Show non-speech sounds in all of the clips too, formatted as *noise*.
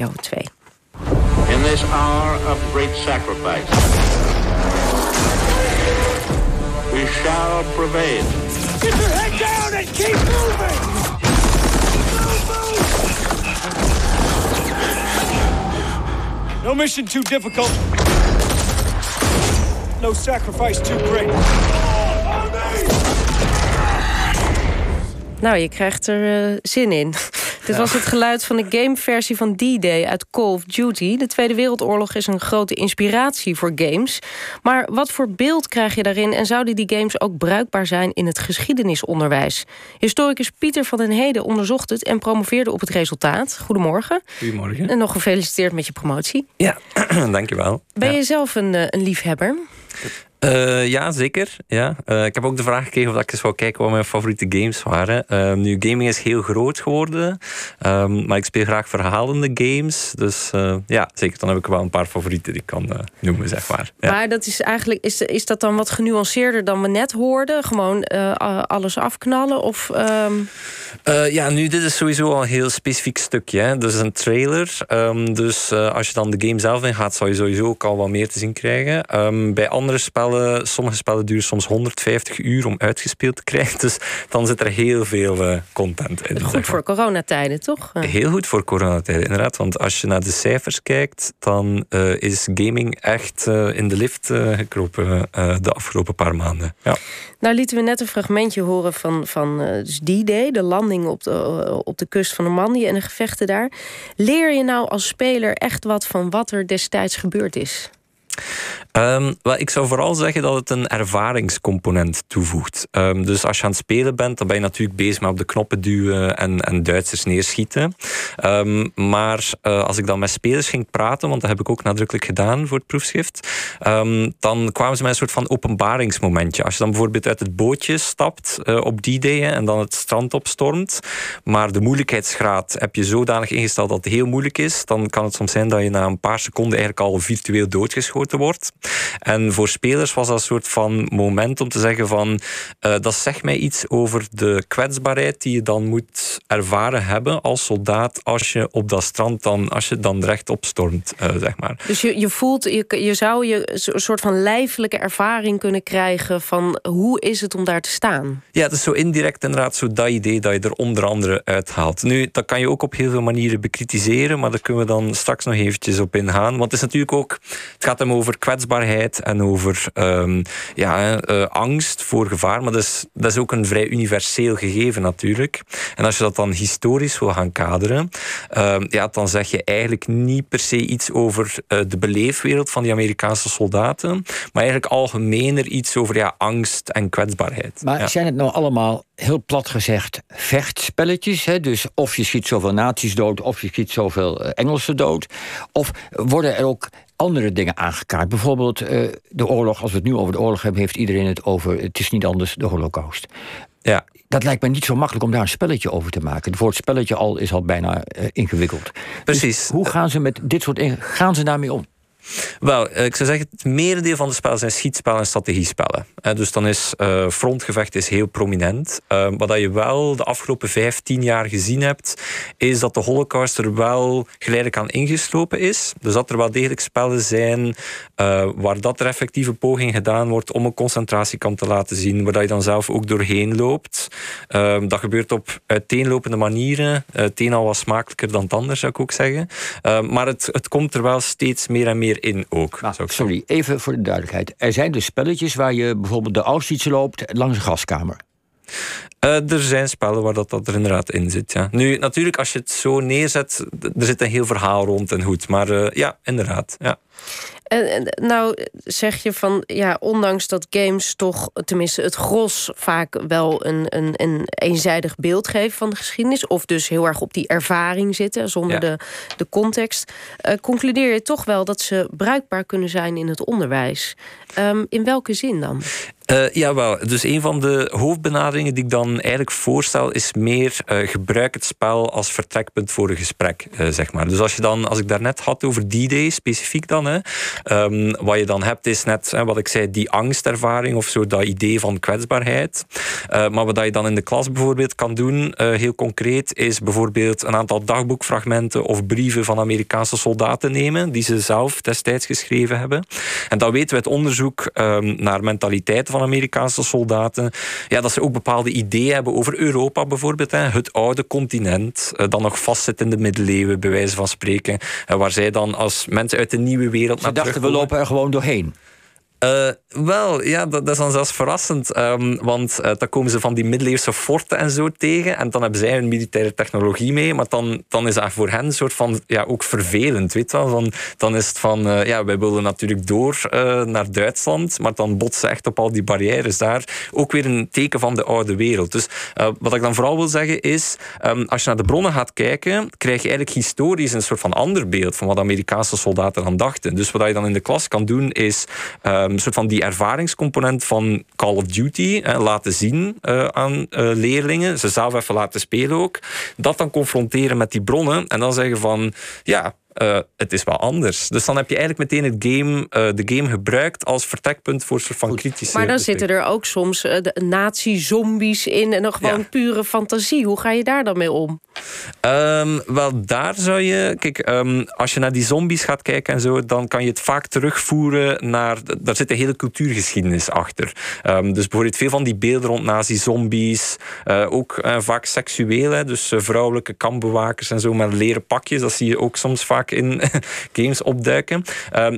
Mario 2. In this hour of great sacrifice, we shall prevail. Get your head down and keep moving! No mission too difficult. No sacrifice too great. Nou, je krijgt er uh, zin in. Dit was het geluid van de gameversie van D-Day uit Call of Duty. De Tweede Wereldoorlog is een grote inspiratie voor games. Maar wat voor beeld krijg je daarin en zouden die games ook bruikbaar zijn in het geschiedenisonderwijs? Historicus Pieter van den Heden onderzocht het en promoveerde op het resultaat. Goedemorgen. Goedemorgen. En nog gefeliciteerd met je promotie. Ja, *clears throat* dankjewel. Ben ja. je zelf een, eh, een liefhebber? Uh, ja, zeker. Ja. Uh, ik heb ook de vraag gekregen of ik eens wou kijken wat mijn favoriete games waren. Uh, nu, gaming is heel groot geworden. Um, maar ik speel graag verhalende games. Dus ja, zeker. Dan heb ik wel een paar favorieten die ik kan noemen, zeg maar. Ja. Maar dat is eigenlijk, is, is dat dan wat genuanceerder dan we net hoorden? Gewoon alles afknallen? Of, um... ja, nu, dit is sowieso al een heel specifiek stukje. Hè. Dus een trailer. Um, dus als je dan de game zelf ingaat, zal je sowieso ook al wat meer te zien krijgen. bij andere spellen sommige spellen duren soms 150 uur om uitgespeeld te krijgen. *laughs* Dus dan zit er heel veel uh, content in. Goed voor coronatijden, toch? Heel goed voor coronatijden, inderdaad. Want als je naar de cijfers kijkt, dan uh, is gaming echt uh, in de lift gekropen de afgelopen paar maanden. Ja. Nou lieten we net een fragmentje horen van, van dus D-Day, de landing op de, op de kust van Normandië en de gevechten daar. Leer je nou als speler echt wat van wat er destijds gebeurd is? Um, wel, ik zou vooral zeggen dat het een ervaringscomponent toevoegt. Um, dus als je aan het spelen bent, dan ben je natuurlijk bezig met op de knoppen duwen en, en Duitsers neerschieten. Um, maar uh, als ik dan met spelers ging praten, want dat heb ik ook nadrukkelijk gedaan voor het proefschrift, dan kwamen ze met een soort van openbaringsmomentje. Als je dan bijvoorbeeld uit het bootje stapt uh, op die day en dan het strand opstormt, maar de moeilijkheidsgraad heb je zodanig ingesteld dat het heel moeilijk is, dan kan het soms zijn dat je na een paar seconden eigenlijk al virtueel doodgeschoten wordt. En voor spelers was dat een soort van moment om te zeggen van uh, dat zegt mij iets over de kwetsbaarheid die je dan moet ervaren hebben als soldaat als je op dat strand dan, als je dan rechtop stormt, uh, zeg maar. Dus je, je voelt, je, je zou je een soort van lijfelijke ervaring kunnen krijgen van hoe is het om daar te staan? Ja, het is zo indirect inderdaad zo dat idee dat je er onder andere uithaalt. Nu, dat kan je ook op heel veel manieren bekritiseren, maar daar kunnen we dan straks nog eventjes op ingaan. Want het is natuurlijk ook, het gaat hem over kwetsbaarheid en over um, ja, uh, angst voor gevaar. Maar dat is, dat is ook een vrij universeel gegeven natuurlijk. En als je dat dan historisch wil gaan kaderen, uh, ja, dan zeg je eigenlijk niet per se iets over uh, de beleefwereld van die Amerikaanse soldaten, maar eigenlijk algemener iets over ja, angst en kwetsbaarheid. Maar ja. zijn het nou allemaal, heel plat gezegd, vechtspelletjes? Hè? Dus of je schiet zoveel nazi's dood, of je schiet zoveel Engelsen dood. Of worden er ook andere dingen aangekaart. Bijvoorbeeld uh, de oorlog, als we het nu over de oorlog hebben, heeft iedereen het over. Het is niet anders de Holocaust. Ja. Dat lijkt me niet zo makkelijk om daar een spelletje over te maken. Het woord spelletje al is al bijna uh, ingewikkeld. Precies. Dus hoe gaan ze met dit soort gaan ze daarmee om? Wel, ik zou zeggen, het merendeel van de spellen zijn schietspellen en strategiespellen. Dus dan is uh, frontgevecht is heel prominent. Uh, wat je wel de afgelopen 15 jaar gezien hebt, is dat de Holocaust er wel geleidelijk aan ingeslopen is. Dus dat er wel degelijk spellen zijn uh, waar dat er effectieve poging gedaan wordt om een concentratiekamp te laten zien, waar je dan zelf ook doorheen loopt. dat gebeurt op uiteenlopende manieren. het een al wat smakelijker dan het ander, zou ik ook zeggen. maar het, het komt er wel steeds meer en meer in ook. Sorry, even voor de duidelijkheid. Er zijn dus spelletjes waar je bijvoorbeeld de Auschwitz loopt langs een gaskamer. Uh, er zijn spellen waar dat, dat er inderdaad in zit. Ja. Nu, natuurlijk, als je het zo neerzet, er zit een heel verhaal rond en goed. Maar uh, ja, inderdaad. Ja. En, nou zeg je van, ja, ondanks dat games toch, tenminste het gros, vaak wel een, een, een eenzijdig beeld geven van de geschiedenis. Of dus heel erg op die ervaring zitten, zonder ja. de, de context. Uh, concludeer je toch wel dat ze bruikbaar kunnen zijn in het onderwijs. Um, in welke zin dan? Uh, jawel, dus een van de hoofdbenaderingen die ik dan eigenlijk voorstel is meer uh, gebruik het spel als vertrekpunt voor een gesprek, uh, zeg maar. Dus als je dan, als ik daarnet had over D-Day specifiek dan, hè, um, wat je dan hebt is net, hè, wat ik zei, die angstervaring of zo, dat idee van kwetsbaarheid. Uh, maar wat je dan in de klas bijvoorbeeld kan doen, heel concreet, is bijvoorbeeld een aantal dagboekfragmenten of brieven van Amerikaanse soldaten nemen, die ze zelf destijds geschreven hebben. En dan weten we uit onderzoek um, naar mentaliteit van Amerikaanse soldaten, ja, dat ze ook bepaalde ideeën hebben over Europa bijvoorbeeld, hè, het oude continent, uh, dan nog vastzit in de middeleeuwen, bij wijze van spreken, uh, waar zij dan als mensen uit de nieuwe wereld. Ze dachten, we lopen er gewoon doorheen. Uh, wel, ja, dat, is dan zelfs verrassend. Um, want uh, dan komen ze van die middeleeuwse forten en zo tegen. En dan hebben zij hun militaire technologie mee. Maar dan, dan is dat voor hen een soort van, ja, ook vervelend. Weet wel? Van, dan is het van, uh, ja, wij willen natuurlijk door naar Duitsland. Maar dan botsen echt op al die barrières daar. Ook weer een teken van de oude wereld. Dus wat ik dan vooral wil zeggen is, um, als je naar de bronnen gaat kijken, krijg je eigenlijk historisch een soort van ander beeld van wat Amerikaanse soldaten dan dachten. Dus wat je dan in de klas kan doen is een soort van die ervaringscomponent van Call of Duty laten zien uh, aan uh, leerlingen. Ze zelf even laten spelen ook. Dat dan confronteren met die bronnen en dan zeggen van ja, uh, het is wel anders. Dus dan heb je eigenlijk meteen het game, uh, de game gebruikt als vertrekpunt voor soort van kritische. Maar dan zitten er ook soms uh, nazi-zombies in en nog gewoon ja. pure fantasie. Hoe ga je daar dan mee om? Um, wel, daar zou je. Kijk, um, als je naar die zombies gaat kijken en zo, dan kan je het vaak terugvoeren naar. Daar zit een hele cultuurgeschiedenis achter. Um, dus bijvoorbeeld veel van die beelden rond nazi-zombies, ook vaak seksueel, hè, dus vrouwelijke kampbewakers en zo met leren pakjes, dat zie je ook soms vaak in *laughs* games opduiken.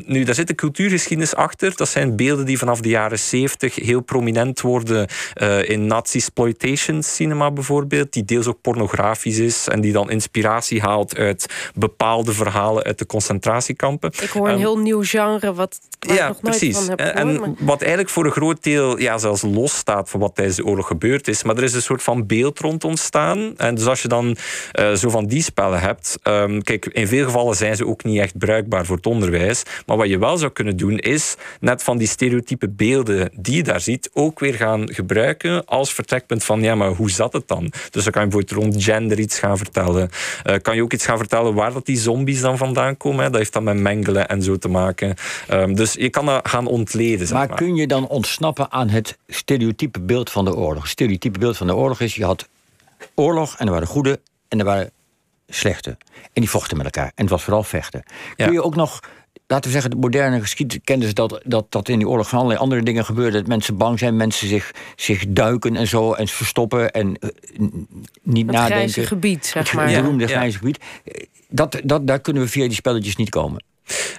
Nu, daar zit een cultuurgeschiedenis achter. Dat zijn beelden die vanaf de jaren 70 heel prominent worden in nazi-exploitation cinema bijvoorbeeld, die deels ook pornografisch is en die dan inspiratie haalt uit bepaalde verhalen uit de concentratiekampen. Ik hoor een um, heel nieuw genre wat ja, ik nog nooit precies. van heb gehoord. En maar... wat eigenlijk voor een groot deel ja, zelfs los staat van wat tijdens de oorlog gebeurd is. Maar er is een soort van beeld rond ontstaan. En dus als je dan uh, zo van die spellen hebt, um, kijk, in veel gevallen zijn ze ook niet echt bruikbaar voor het onderwijs. Maar wat je wel zou kunnen doen, is net van die stereotype beelden die je daar ziet, ook weer gaan gebruiken als vertrekpunt van, ja, maar hoe zat het dan? Dus dan kan je bijvoorbeeld rond gender iets gaan vertellen. Uh, kan je ook iets gaan vertellen waar dat die zombies dan vandaan komen? Hè? Dat heeft dan met mengelen en zo te maken. Um, dus je kan dat gaan ontleden. Zeg maar, maar kun je dan ontsnappen aan het stereotype beeld van de oorlog? Het stereotype beeld van de oorlog is, je had oorlog en er waren goede en er waren slechte. En die vochten met elkaar. En het was vooral vechten. Ja. Kun je ook nog laten we zeggen, de moderne geschiedenis ze dat, dat, dat in die oorlog van allerlei andere dingen gebeurde. Dat mensen bang zijn, mensen zich, zich duiken en zo en verstoppen en uh, niet het nadenken. Het grijze gebied, zeg maar. Het beroemde ja. grijze gebied. Dat, dat, daar kunnen we via die spelletjes niet komen.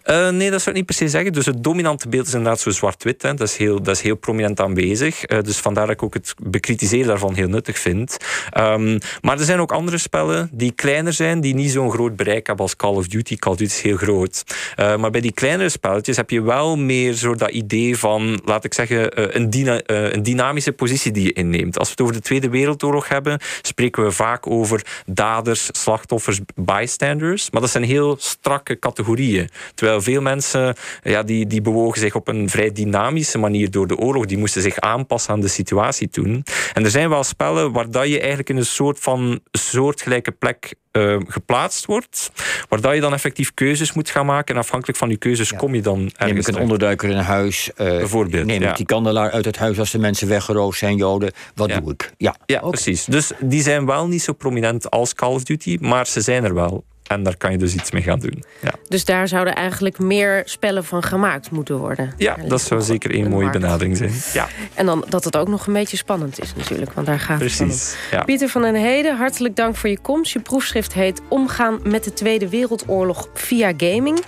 Uh, nee, dat zou ik niet per se zeggen. Dus het dominante beeld is inderdaad zo zwart-wit. Dat, is heel, dat is heel prominent aanwezig. Uh, dus vandaar dat ik ook het bekritiseren daarvan heel nuttig vind. Um, maar er zijn ook andere spellen die kleiner zijn, die niet zo'n groot bereik hebben als Call of Duty. Call of Duty is heel groot. Uh, maar bij die kleinere spelletjes heb je wel meer zo dat idee van, laat ik zeggen, een, een dynamische positie die je inneemt. Als we het over de Tweede Wereldoorlog hebben, spreken we vaak over daders, slachtoffers, bystanders. Maar dat zijn heel strakke categorieën. Terwijl veel mensen ja, die, die bewogen zich op een vrij dynamische manier door de oorlog. Die moesten zich aanpassen aan de situatie toen. En er zijn wel spellen waar dat je eigenlijk in een soort van soortgelijke plek uh, geplaatst wordt. Waar dat je dan effectief keuzes moet gaan maken. En afhankelijk van die keuzes ja. kom je dan ergens Neem ik een onderduiker in een huis. Uh, Bijvoorbeeld. Neem ja. ik die kandelaar uit het huis als de mensen weggeroofd zijn, Joden. Wat ja. doe ik? Ja, ja precies. Dus die zijn wel niet zo prominent als Call of Duty. Maar ze zijn er wel. En daar kan je dus iets mee gaan doen. Ja. Dus daar zouden eigenlijk meer spellen van gemaakt moeten worden. Ja, dat zou zeker een, een mooie markt. benadering zijn. Ja. En dan dat het ook nog een beetje spannend is natuurlijk. Want daar gaat Precies, het om. Ja. Pieter van den Heden, hartelijk dank voor je komst. Je proefschrift heet Omgaan met de Tweede Wereldoorlog via gaming.